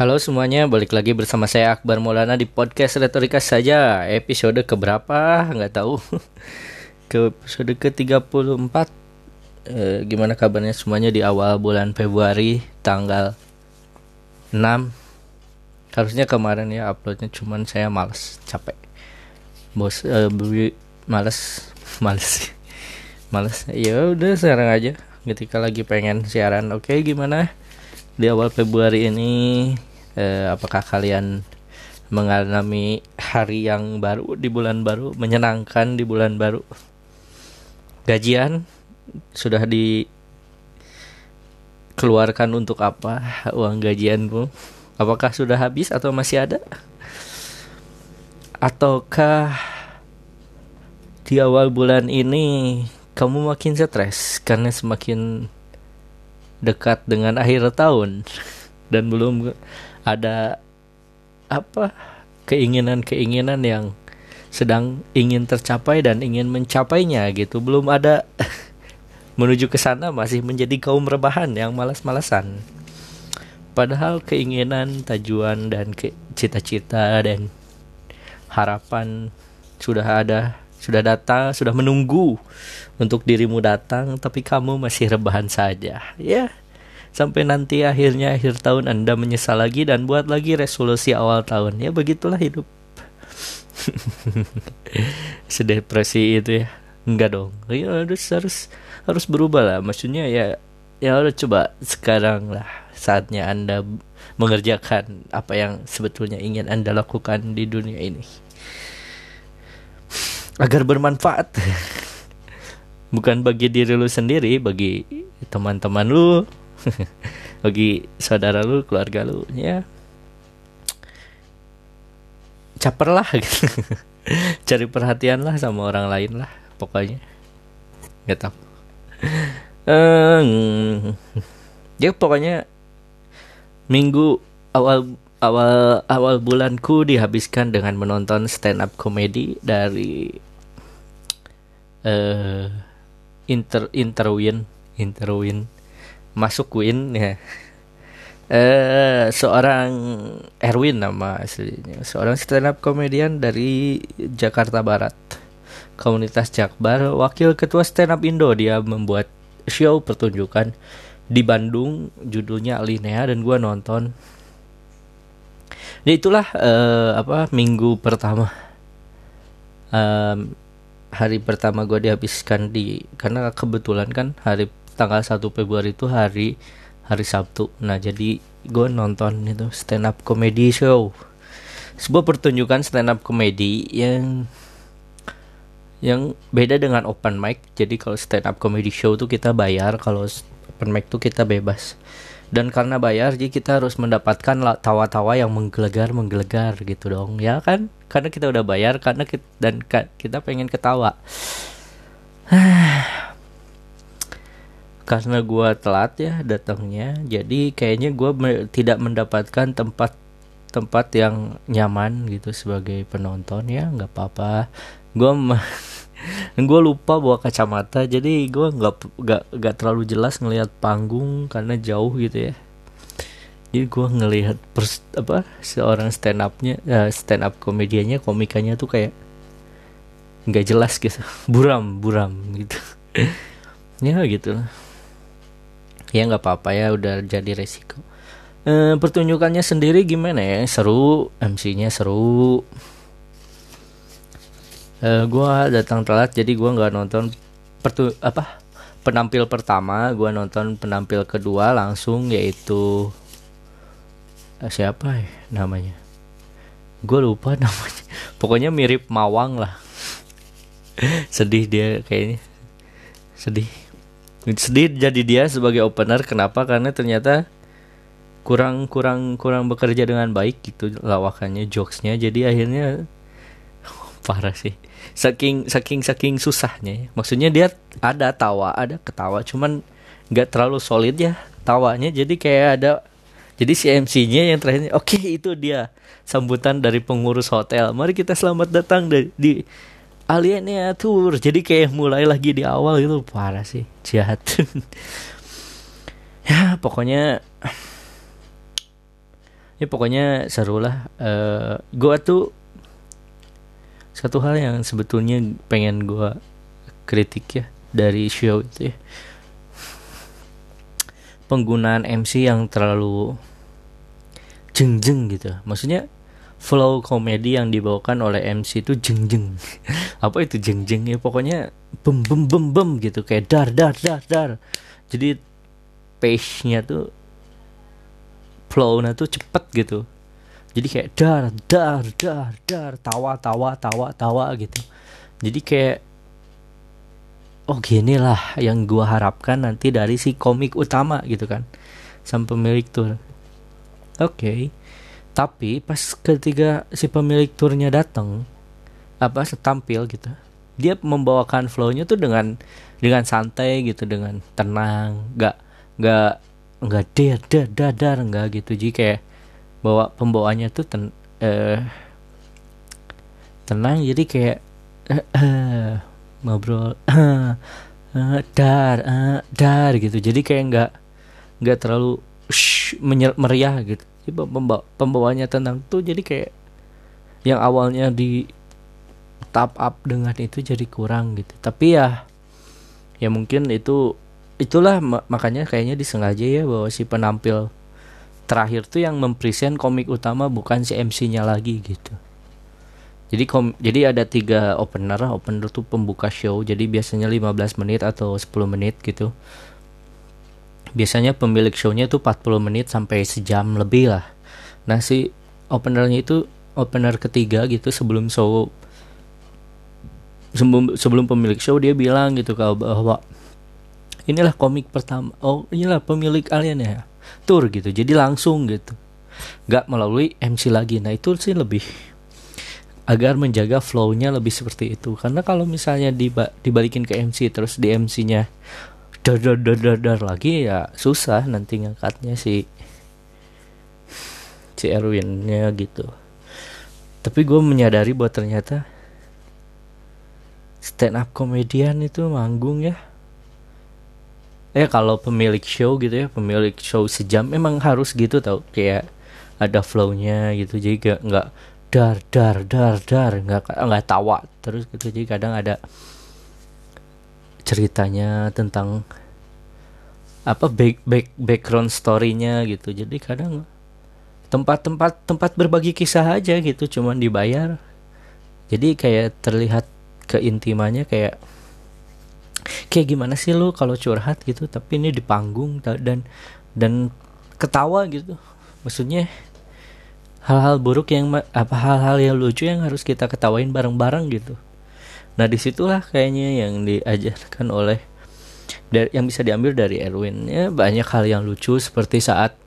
Halo semuanya, balik lagi bersama saya Akbar Maulana di podcast Retorika saja. Episode keberapa? Nggak tahu. Ke episode ke-34 e, Gimana kabarnya semuanya di awal bulan Februari Tanggal 6 Harusnya kemarin ya uploadnya Cuman saya males, capek. Bos, e, males. Males. Males, ya udah sekarang aja. Ketika lagi pengen siaran Oke gimana? Di awal Februari ini eh, apakah kalian mengalami hari yang baru di bulan baru menyenangkan di bulan baru? Gajian sudah dikeluarkan untuk apa? Uang gajianmu apakah sudah habis atau masih ada? Ataukah di awal bulan ini kamu makin stres karena semakin dekat dengan akhir tahun? Dan belum ada apa keinginan-keinginan yang sedang ingin tercapai dan ingin mencapainya gitu. Belum ada menuju ke sana masih menjadi kaum rebahan yang malas-malasan. Padahal keinginan tujuan dan cita-cita dan harapan sudah ada sudah datang sudah menunggu untuk dirimu datang tapi kamu masih rebahan saja. Ya sampai nanti akhirnya akhir tahun Anda menyesal lagi dan buat lagi resolusi awal tahun. Ya begitulah hidup. Sedepresi itu ya. Enggak dong. Ya harus harus harus berubah lah. Maksudnya ya ya udah coba sekarang lah saatnya Anda mengerjakan apa yang sebetulnya ingin Anda lakukan di dunia ini. Agar bermanfaat. Bukan bagi diri lu sendiri, bagi teman-teman lu, bagi saudara lu keluarga lu ya. Caper lah gitu. Cari perhatian lah sama orang lain lah pokoknya. Nggak tahu. Ya pokoknya minggu awal awal awal bulanku dihabiskan dengan menonton stand up comedy dari uh, inter interwin interwin masuk Win ya. Eh seorang Erwin nama aslinya. Seorang stand up komedian dari Jakarta Barat. Komunitas Jakbar wakil ketua stand up Indo. Dia membuat show pertunjukan di Bandung judulnya Alinea dan gua nonton. Jadi itulah uh, apa minggu pertama. Um, hari pertama gue dihabiskan di karena kebetulan kan hari tanggal 1 Februari itu hari hari Sabtu. Nah, jadi gue nonton itu stand up comedy show. Sebuah pertunjukan stand up comedy yang yang beda dengan open mic. Jadi kalau stand up comedy show tuh kita bayar, kalau open mic tuh kita bebas. Dan karena bayar, jadi kita harus mendapatkan tawa-tawa yang menggelegar, menggelegar gitu dong, ya kan? Karena kita udah bayar, karena kita, dan kita pengen ketawa. karena gue telat ya datangnya jadi kayaknya gue me tidak mendapatkan tempat tempat yang nyaman gitu sebagai penonton ya nggak apa-apa. Gue gue lupa bawa kacamata jadi gue nggak nggak nggak terlalu jelas ngelihat panggung karena jauh gitu ya. Jadi gue ngelihat pers apa seorang stand upnya uh, stand up komedianya komikanya tuh kayak nggak jelas gitu. Buram buram gitu. Ya gitu lah ya nggak apa-apa ya udah jadi resiko. E, pertunjukannya sendiri gimana ya? Seru MC-nya seru. E, gua datang telat jadi gua nggak nonton pertu apa? Penampil pertama gua nonton penampil kedua langsung yaitu eh, siapa ya namanya? Gue lupa namanya. Pokoknya mirip Mawang lah. Sedih dia kayaknya. Sedih sedih jadi dia sebagai opener. Kenapa? Karena ternyata kurang kurang kurang bekerja dengan baik gitu lawakannya jokesnya. Jadi akhirnya parah sih. Saking saking saking susahnya. Ya. maksudnya dia ada tawa ada ketawa. Cuman nggak terlalu solid ya tawanya. Jadi kayak ada jadi si MC-nya yang terakhir oke okay, itu dia. Sambutan dari pengurus hotel. Mari kita selamat datang di, di aliennya tur. Jadi kayak mulai lagi di awal gitu. Parah sih. Jahat. Ya pokoknya ya pokoknya seru lah. Uh, gua tuh satu hal yang sebetulnya pengen gua kritik ya dari show itu ya. Penggunaan MC yang terlalu jeng-jeng gitu. Maksudnya flow komedi yang dibawakan oleh MC itu jeng-jeng apa itu jeng-jeng ya? Pokoknya bem bem bem bem gitu kayak dar dar dar dar. Jadi pace-nya tuh flow-nya tuh cepet gitu. Jadi kayak dar dar dar dar tawa tawa tawa tawa gitu. Jadi kayak oh gini lah yang gua harapkan nanti dari si komik utama gitu kan sang pemilik tur oke. okay. Tapi pas ketika si pemilik turnya datang apa setampil gitu dia membawakan flownya tuh dengan dengan santai gitu dengan tenang nggak nggak nggak der dadar nggak gitu. Jadi kayak bawa pembawaannya tuh ten eh, tenang jadi kayak eh, eh, ngobrol eh, dar eh, dar gitu. Jadi kayak nggak nggak terlalu shh, meriah gitu jadi pembawa pembawaannya tenang tuh jadi kayak yang awalnya di tap up dengan itu jadi kurang gitu tapi ya ya mungkin itu itulah makanya kayaknya disengaja ya bahwa si penampil terakhir tuh yang mempresent komik utama bukan si MC-nya lagi gitu. Jadi kom jadi ada tiga opener, opener tuh pembuka show. Jadi biasanya 15 menit atau 10 menit gitu. Biasanya pemilik show-nya tuh 40 menit sampai sejam lebih lah. Nah, si openernya itu opener ketiga gitu sebelum show sebelum sebelum pemilik show dia bilang gitu kalau bahwa inilah komik pertama oh inilah pemilik alien ya tour gitu jadi langsung gitu. Nggak melalui MC lagi. Nah itu sih lebih agar menjaga flownya lebih seperti itu. Karena kalau misalnya diba dibalikin ke MC terus di MC-nya dar dar dar dar dar lagi ya susah nanti ngangkatnya si si Erwinnya gitu. Tapi gue menyadari bahwa ternyata stand up komedian itu manggung ya. Eh kalau pemilik show gitu ya pemilik show sejam memang harus gitu tau kayak ada flownya gitu. Jadi gak nggak dar dar dar dar nggak nggak tawa terus gitu. Jadi kadang ada ceritanya tentang apa back back background storynya gitu. Jadi kadang tempat-tempat tempat berbagi kisah aja gitu cuman dibayar. Jadi kayak terlihat keintimannya kayak kayak gimana sih lo kalau curhat gitu tapi ini di panggung dan dan ketawa gitu. Maksudnya hal-hal buruk yang apa hal-hal yang lucu yang harus kita ketawain bareng-bareng gitu nah di situlah kayaknya yang diajarkan oleh yang bisa diambil dari Erwin. Ya banyak hal yang lucu seperti saat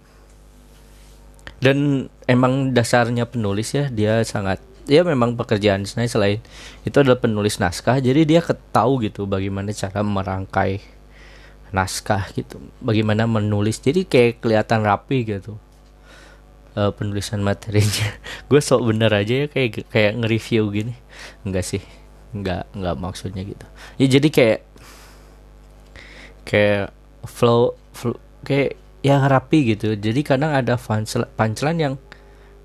dan emang dasarnya penulis ya dia sangat dia memang pekerjaan saya selain itu adalah penulis naskah. Jadi dia ketahu gitu bagaimana cara merangkai naskah gitu bagaimana menulis. Jadi kayak kelihatan rapi gitu uh, penulisan materinya. Gue sok bener aja ya kayak kayak nge-review gini. Enggak sih enggak enggak maksudnya gitu. Ya jadi kayak kayak flow, flow kayak yang rapi gitu. Jadi kadang ada punchline yang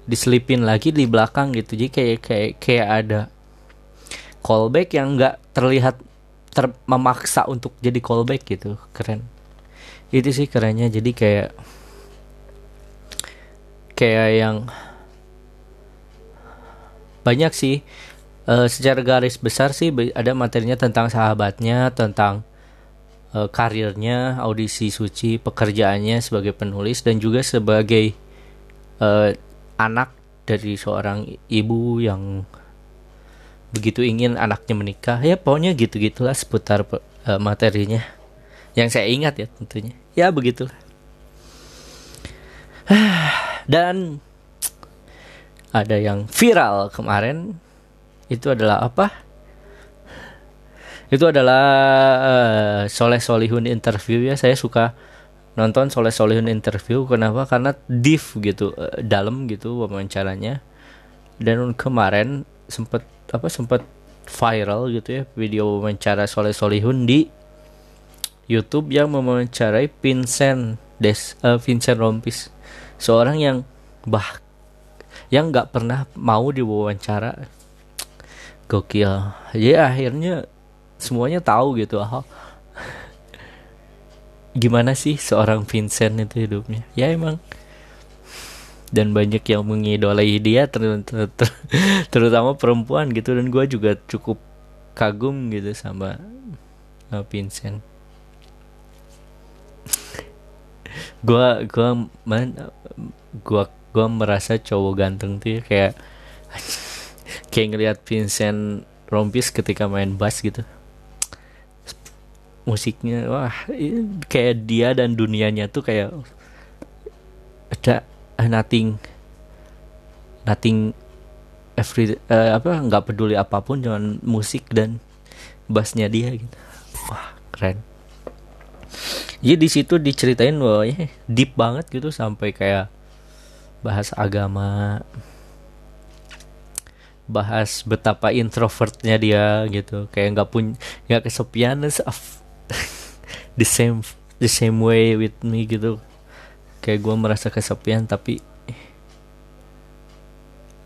diselipin lagi di belakang gitu. Jadi kayak kayak kayak ada callback yang nggak terlihat ter memaksa untuk jadi callback gitu. Keren. Itu sih kerennya. Jadi kayak kayak yang banyak sih uh, secara garis besar sih ada materinya tentang sahabatnya tentang uh, karirnya audisi suci pekerjaannya sebagai penulis dan juga sebagai uh, anak dari seorang ibu yang begitu ingin anaknya menikah. Ya pokoknya gitu gitulah seputar uh, materinya. Yang saya ingat ya tentunya. Ya begitulah. Dan ada yang viral kemarin itu adalah apa? Itu adalah uh, Soleh Solihun interview ya. Saya suka nonton Soleh Solihun interview. Kenapa? Karena deep gitu uh, dalam gitu wawancaranya. Dan kemarin sempat apa sempat viral gitu ya video wawancara Soleh Solihun di YouTube yang mewawancarai Vincent Des uh, Vincent Rompis. Seorang yang bah yang nggak pernah mau diwawancara gokil. Ya akhirnya semuanya tahu gitu ah gimana sih seorang Vincent itu hidupnya? Ya emang. Dan banyak yang mengidolai dia ter ter ter terutama perempuan gitu. Dan gue juga cukup kagum gitu sama uh, Vincent. Gue gue gue gue merasa cowok ganteng tuh ya, kayak kayak ngeliat Vincent Rompis ketika main bass gitu. Musiknya wah kayak dia dan dunianya tuh kayak ada nothing nothing every uh, apa nggak peduli apa pun cuman musik dan bassnya dia gitu. Wah keren. Jadi di situ diceritain bahwa ya deep banget gitu sampai kayak bahas agama bahas betapa introvertnya dia gitu. Kayak nggak pun nggak kesepian the same the same way with me gitu. Kayak gue merasa kesepian tapi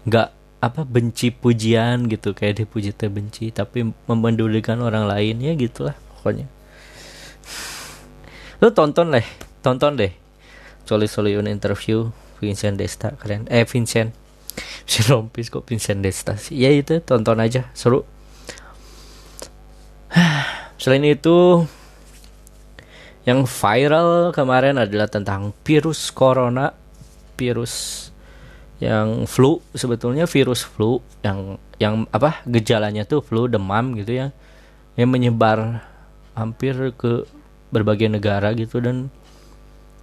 nggak apa benci pujian gitu. Kayak dipuji terbenci tapi memendulikan orang lain ya gitulah pokoknya. Lu tonton deh tonton deh. Coli Soliun interview Vincent Desta keren. Eh Vincent si Rompis kok Vincent Desta sih ya itu tonton aja seru. Selain itu yang viral kemarin adalah tentang virus corona, virus yang flu. Sebetulnya virus flu yang yang apa gejalanya tuh flu demam gitu ya. Yang menyebar hampir ke berbagai negara gitu dan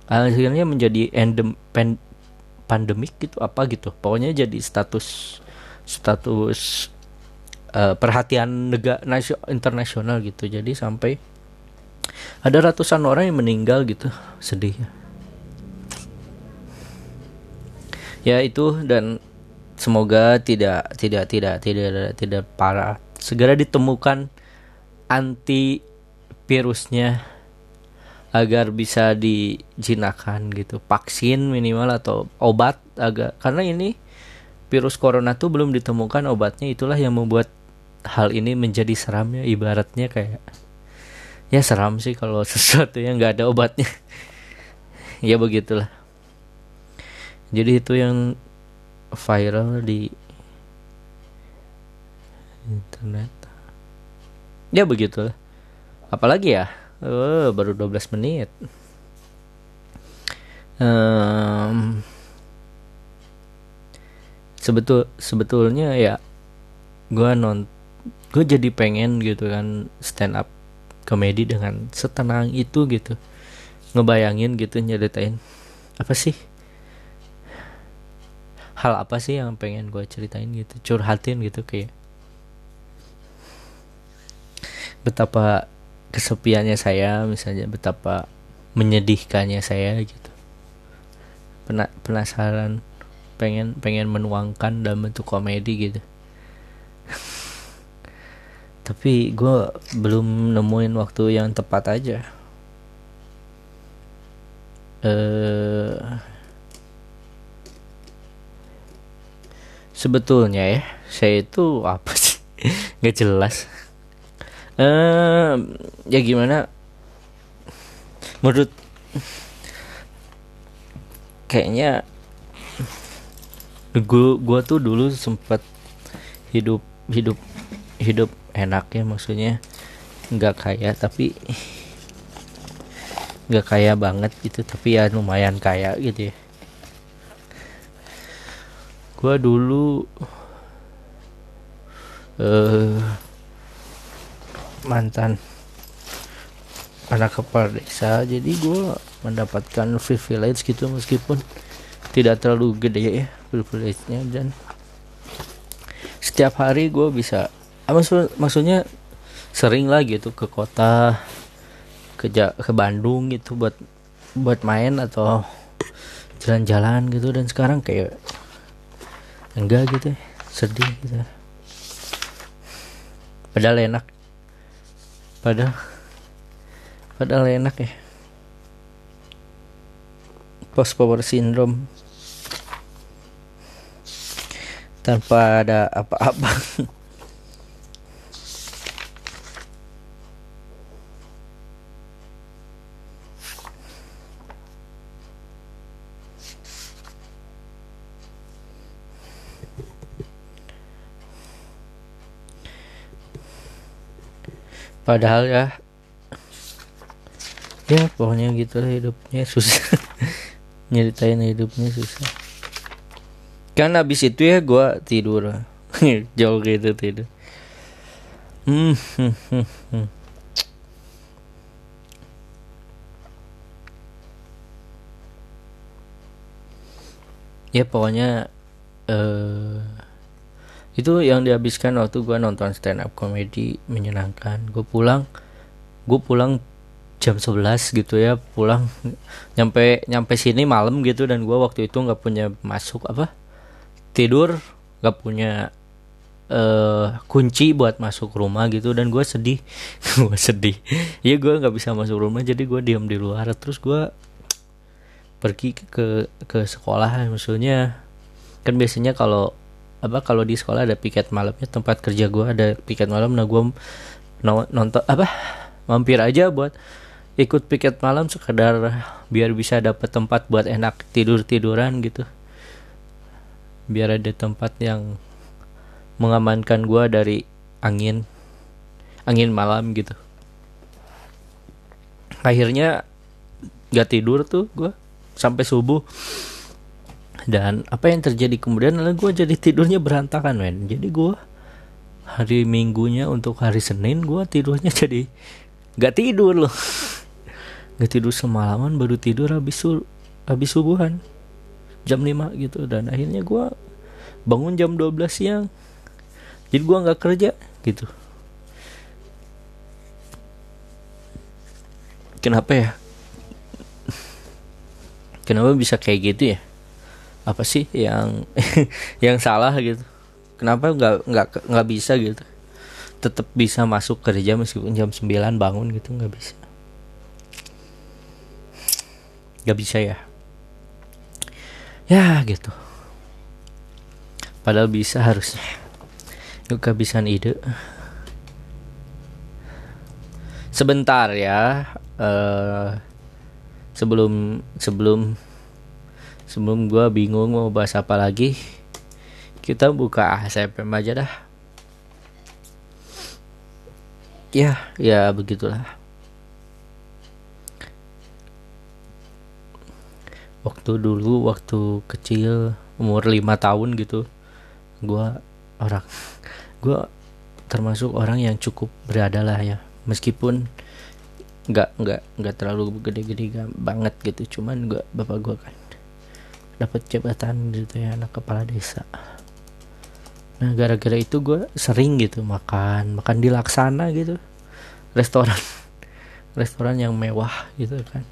akhirnya menjadi endem pen, pandemik gitu apa gitu. Pokoknya jadi status status uh, perhatian negara internasional gitu. Jadi sampai ada ratusan orang yang meninggal gitu. Sedih. Ya itu. Dan semoga tidak tidak tidak tidak tidak parah. Segera ditemukan anti virusnya agar bisa dijinakan gitu. Vaksin minimal atau obat agak karena ini virus corona tuh belum ditemukan obatnya itulah yang membuat hal ini menjadi seram ya ibaratnya kayak ya seram sih kalau sesuatu yang nggak ada obatnya. Ya begitulah. Jadi itu yang viral di internet. Ya begitulah. Apalagi ya oh, baru 12 menit. Um, sebetul sebetulnya ya gue non gue jadi pengen gitu kan stand up komedi dengan setenang itu gitu. Ngebayangin gitu nyeritain apa sih? Hal apa sih yang pengen gue ceritain gitu curhatin gitu kayak betapa kesepiannya saya misalnya betapa menyedihkannya saya gitu. Penasaran pengen pengen menuangkan dalam bentuk komedi gitu. Tapi gue belum nemuin waktu yang tepat aja. Uh, sebetulnya ya saya itu apa sih? Nggak jelas uh, ya gimana? Menurut kayaknya gue gue tuh dulu sempat hidup hidup hidup enak ya maksudnya nggak kaya tapi nggak kaya banget gitu tapi ya lumayan kaya gitu ya. Gue dulu uh, mantan anak kepala desa. Jadi gue mendapatkan privilege gitu meskipun tidak terlalu gede ya privilege-nya. Dan setiap hari gue bisa Ah, maksud maksudnya sering lah gitu ke kota ke ke Bandung gitu buat buat main atau jalan-jalan gitu. Dan sekarang kayak enggak gitu sedih gitu. Padahal enak padahal padahal enak ya. Post power syndrome. Tanpa ada apa-apa. padahal ya ya pokoknya gitu lah hidupnya susah. Nyeritain hidupnya susah. Kan habis itu ya gue tidur. Jauh gitu tidur. Hmm, hmm, hmm, hmm. ya pokoknya eh itu yang dihabiskan waktu gue nonton stand up comedy menyenangkan. Gue pulang gue pulang jam 11 gitu ya pulang nyampe nyampe sini malam gitu dan gue waktu itu nggak punya masuk apa tidur nggak punya uh, kunci buat masuk rumah gitu dan gue sedih. Gue sedih. Ya gue nggak bisa masuk rumah jadi gue diam di luar. Terus gue pergi ke ke sekolah maksudnya kan biasanya kalau apa kalau di sekolah ada piket malamnya tempat kerja gue ada piket malam nah gue nonton apa mampir aja buat ikut piket malam sekedar biar bisa dapet tempat buat enak tidur tiduran gitu. Biar ada tempat yang mengamankan gue dari angin angin malam gitu. Akhirnya gak tidur tuh gue sampai subuh dan apa yang terjadi kemudian adalah gue jadi tidurnya berantakan men. Jadi gue hari minggunya untuk hari senin gue tidurnya jadi nggak tidur loh. Nggak tidur semalaman baru tidur habis habis subuhan. Jam 5 gitu. Dan akhirnya gue bangun jam 12 siang. Jadi gue nggak kerja gitu. Kenapa ya? Kenapa bisa kayak gitu ya apa sih yang yang salah gitu? Kenapa nggak nggak nggak bisa gitu? Tetap bisa masuk kerja meskipun jam 9 bangun gitu nggak bisa. Nggak bisa ya? Ya gitu. Padahal bisa harusnya. Yuk kehabisan ide. Sebentar ya uh, sebelum sebelum sebelum gue bingung mau bahas apa lagi kita buka ASFM aja dah. Ya ya begitulah. Waktu dulu waktu kecil umur lima tahun gitu gue orang gue termasuk orang yang cukup berada lah ya. Meskipun nggak nggak nggak terlalu gede-gede banget gitu cuman gue bapak gue kan dapat jabatan gitu ya anak kepala desa. Nah gara-gara itu gue sering gitu makan makan di laksana gitu. Restoran restoran yang mewah gitu kan.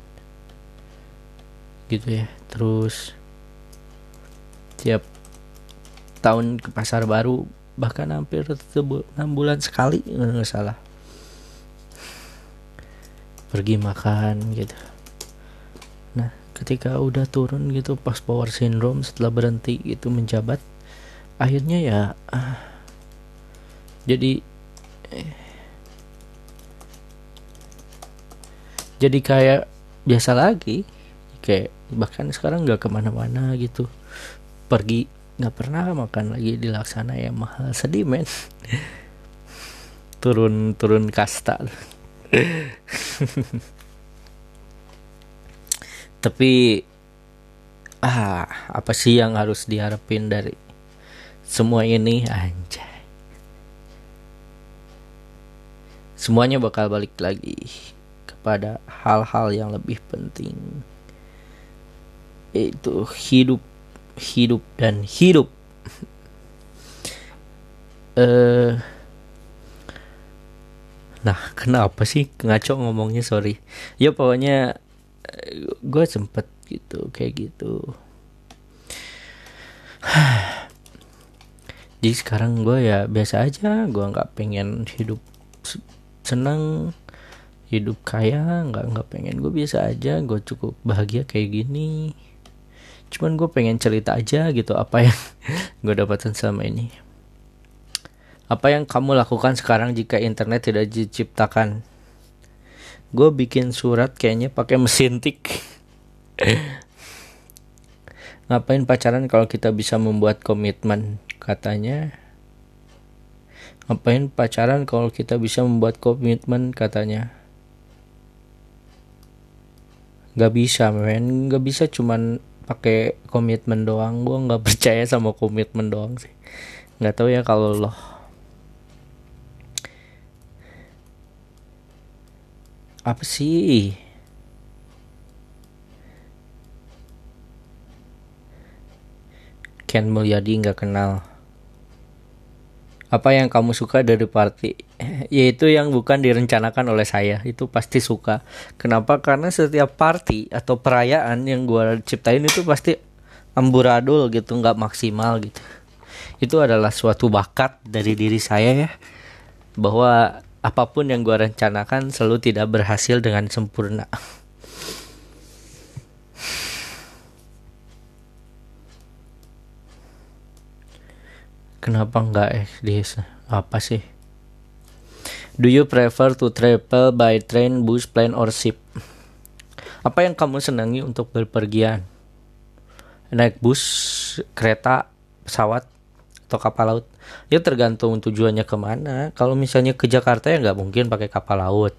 Gitu ya terus tiap tahun ke pasar baru bahkan hampir enam bulan sekali nggak salah. Pergi makan gitu ketika udah turun gitu pas power syndrome setelah berhenti itu menjabat akhirnya ya uh, jadi eh, jadi kayak biasa lagi. Kayak bahkan sekarang nggak ke mana-mana gitu. Pergi nggak pernah makan lagi di laksana ya mahal sedih men. Turun turun kasta tapi ah apa sih yang harus diharapin dari semua ini? Anjay. Semuanya bakal balik lagi kepada hal-hal yang lebih penting. Itu hidup hidup dan hidup. Eh nah kenapa sih ngaco ngomongnya? Sorry. Ya pokoknya gue sempet gitu kayak gitu. Jadi sekarang gue ya biasa aja gue nggak pengen hidup senang hidup kaya nggak nggak pengen. Gue biasa aja gue cukup bahagia kayak gini. Cuman gue pengen cerita aja gitu apa yang gue dapatin selama ini. Apa yang kamu lakukan sekarang jika internet tidak diciptakan gue bikin surat kayaknya pakai mesin tik. Ngapain pacaran kalau kita bisa membuat komitmen? Katanya. Ngapain pacaran kalau kita bisa membuat komitmen? Katanya. Gak bisa men. Gak bisa cuman pakai komitmen doang. Gue nggak percaya sama komitmen doang sih. Nggak tahu ya kalau lo apa sih? Ken Mulyadi nggak kenal. Apa yang kamu suka dari party yaitu yang bukan direncanakan oleh saya. Itu pasti suka. Kenapa? Karena setiap party atau perayaan yang gue ciptain itu pasti amburadul gitu nggak maksimal gitu. Itu adalah suatu bakat dari diri saya ya bahwa apa pun yang gue rencanakan selalu tidak berhasil dengan sempurna Kenapa enggak eh di apa sih? Do you prefer to travel by train, bus, plane, or ship? Apa yang kamu senangi untuk berpergian? Naik bus, kereta, pesawat, atau kapal laut? Ya tergantung tujuannya ke mana. Kalau misalnya ke Jakarta ya nggak mungkin pakai kapal laut.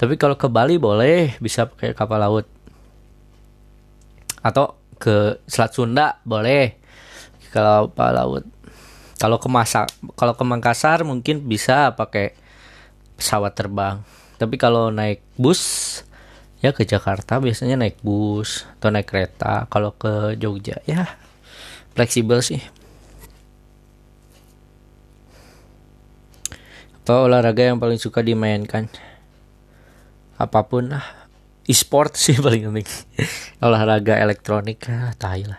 Tapi kalau ke Bali boleh, bisa pakai kapal laut. Atau ke Selat Sunda boleh, kalau kapal laut kalau ke Masa kalau ke Makassar mungkin bisa pakai pesawat terbang tapi kalau naik bus ya ke Jakarta biasanya naik bus atau naik kereta kalau ke Jogja ya fleksibel sih apa olahraga yang paling suka dimainkan? Apa pun lah. E-sport sih paling penting. Olahraga elektronik ah tai lah.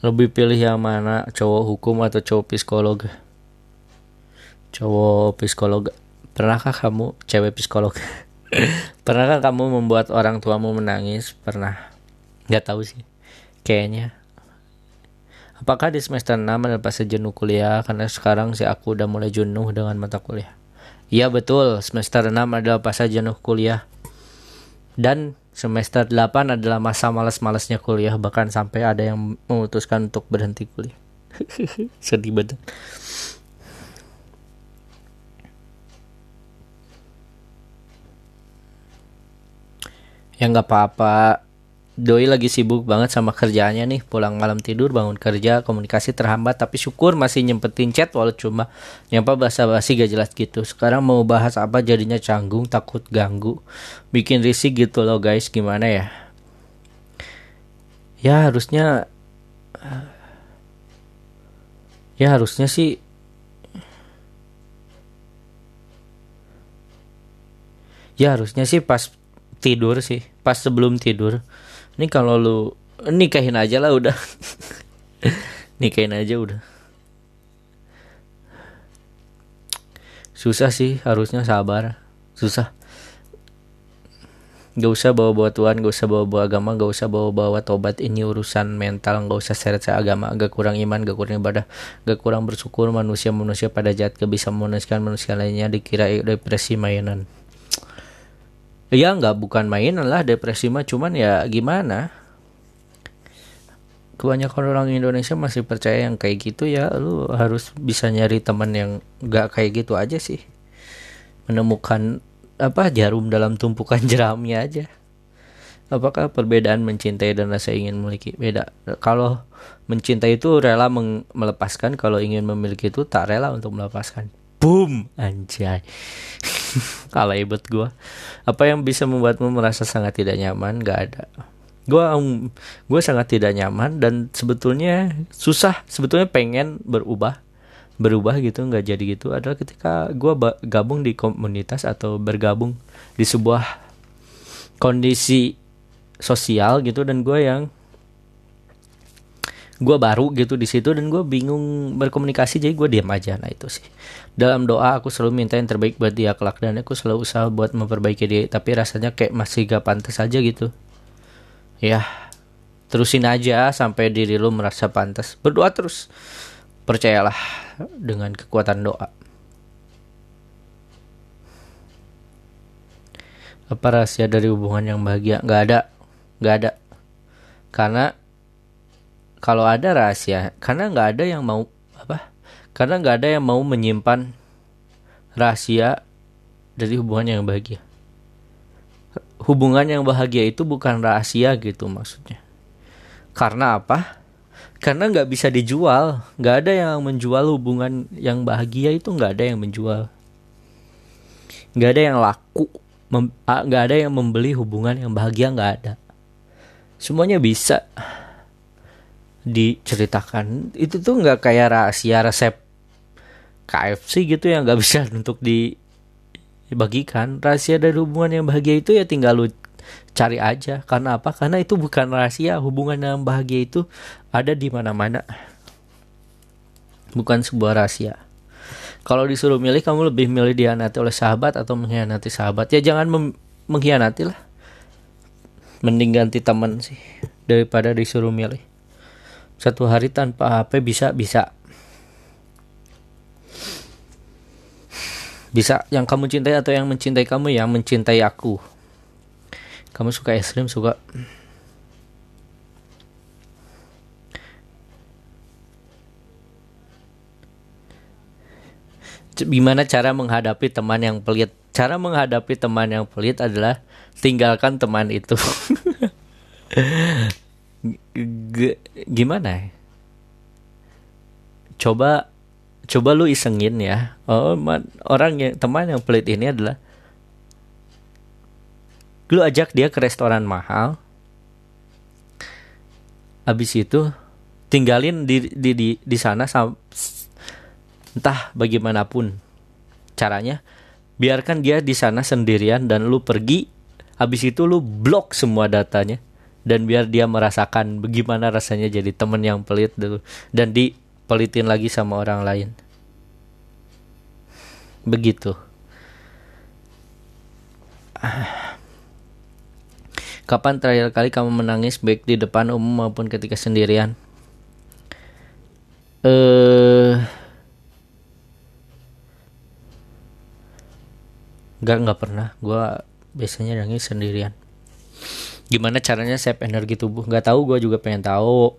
Lebih pilih yang mana? Cowok hukum atau cowok psikolog? Cowok psikolog. Pernahkah kamu cewek psikolog? Pernahkah kamu membuat orang tuamu menangis? Pernah. Nggak tahu sih. Kayaknya apakah di semester 6 ada fase jenuh kuliah? Karena sekarang sih aku udah mulai jenuh dengan mata kuliah. Iya betul. Semester 6 adalah fase jenuh kuliah. Dan semester 8 adalah masa malas-malasnya kuliah. Bahkan sampai ada yang memutuskan untuk berhenti kuliah. Sedih banget ya nggak apa-apa Doi lagi sibuk banget sama kerjaannya nih. Pulang malam tidur bangun kerja Komunikasi terhambat. Tapi syukur masih nyempetin chat Walau cuma nyapa basa-basi gak jelas gitu. Sekarang mau bahas apa jadinya canggung Takut ganggu. Bikin risih gitu loh guys Gimana ya? Ya harusnya Ya harusnya sih Ya harusnya sih pas tidur sih. Pas sebelum tidur. Ini kalau lu nikahin aja lah udah. Nikahin aja udah. Susah sih harusnya sabar. Susah. Gak usah bawa-bawa Tuhan, gak usah bawa-bawa agama, gak usah bawa-bawa tobat. Ini urusan mental, gak usah seret agama. Gak kurang iman, gak kurang ibadah. Gak kurang bersyukur manusia-manusia pada jahat Gak bisa memanusiakan manusia lainnya Dikira depresi mainan ya nggak bukan mainan lah depresi mah cuman ya gimana? Kebanyakan orang Indonesia masih percaya yang kayak gitu ya lu harus bisa nyari teman yang nggak kayak gitu aja sih. Menemukan apa jarum dalam tumpukan jeramnya aja. Apakah perbedaan mencintai dan rasa ingin memiliki? Beda. Kalau mencintai itu rela melepaskan kalau ingin memiliki itu tak rela untuk melepaskan boom. Anjay. Kalah ibet gue apa yang bisa membuatmu merasa sangat tidak nyaman? Gak ada. Gue um, gue sangat tidak nyaman dan sebetulnya susah. Sebetulnya pengen berubah. Berubah gitu nggak jadi gitu adalah ketika gue gabung di komunitas atau bergabung di sebuah kondisi sosial gitu dan gue yang gue baru gitu di situ dan gue bingung berkomunikasi jadi gue diam aja. Nah itu sih. Dalam doa aku selalu minta yang terbaik buat dia. Kelak dan aku selalu usaha buat memperbaiki dia tapi rasanya kayak masih gak pantas aja gitu. Ya terusin aja sampai diri lu merasa pantas. Berdoa terus. Percayalah dengan kekuatan doa. Apa rahasia dari hubungan yang bahagia? Nggak ada. Nggak ada. Karena kalau ada rahasia karena nggak ada yang mau apa? Karena nggak ada yang mau menyimpan rahasia dari hubungan yang bahagia. Hubungan yang bahagia itu bukan rahasia gitu maksudnya. Karena apa? Karena nggak bisa dijual. Nggak ada yang menjual hubungan yang bahagia itu nggak ada yang menjual. Nggak ada yang laku nggak ada yang membeli hubungan yang bahagia nggak ada. Semuanya bisa diceritakan itu tuh nggak kayak rahasia resep KFC gitu yang nggak bisa untuk dibagikan. Rahasia dari hubungan yang bahagia itu ya tinggal lu cari aja. Karena apa? Karena itu bukan rahasia. Hubungan yang bahagia itu ada di mana-mana. Bukan sebuah rahasia. Kalau disuruh milih kamu lebih milih dihianati oleh sahabat atau mengkhianati sahabat? Ya jangan mengkhianati lah mending ganti teman sih daripada disuruh milih satu hari tanpa HP bisa bisa. Bisa yang kamu cintai atau yang mencintai kamu yang mencintai aku. Kamu suka es krim suka. Gimana cara menghadapi teman yang pelit? Cara menghadapi teman yang pelit adalah tinggalkan teman itu gimana ya? coba coba lu isengin ya. Oh man, orang yang teman yang pelit ini adalah lu ajak dia ke restoran mahal. Habis itu tinggalin di di di, di sana entah bagaimanapun caranya biarkan dia di sana sendirian dan lu pergi. Habis itu lu blok semua datanya dan biar dia merasakan bagaimana rasanya jadi temen yang pelit dulu. Dan dipelitin lagi sama orang lain. Begitu. Kapan terakhir kali kamu menangis baik di depan umum maupun ketika sendirian? Eh uh, nggak nggak pernah. Gue biasanya nangis sendirian gimana caranya save energi tubuh? Nggak tahu gue juga pengen tahu.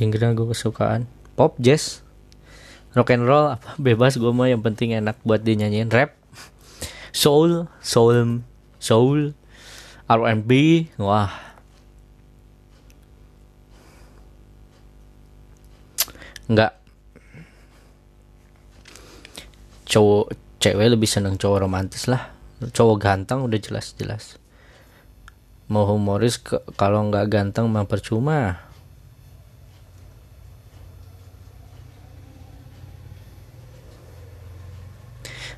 Genre gue kesukaan. Pop jazz. Rock and roll apa? Bebas gue mah yang penting enak buat dinyanyiin rap. Soul soul soul. R&B wah. Nggak cowok cewek lebih seneng cowok romantis lah. Cowok ganteng udah jelas-jelas. Mau humoris kalau nggak ganteng mah percuma.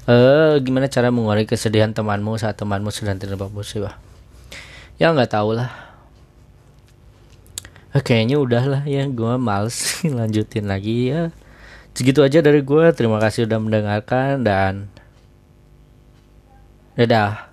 Eh gimana cara mengurangi kesedihan temanmu saat temanmu sedang terlibat musibah? Ya nggak tahu lah. Eh, kayaknya udah lah ya gue males lanjutin lagi ya segitu aja dari gue terima kasih udah mendengarkan dan dadah.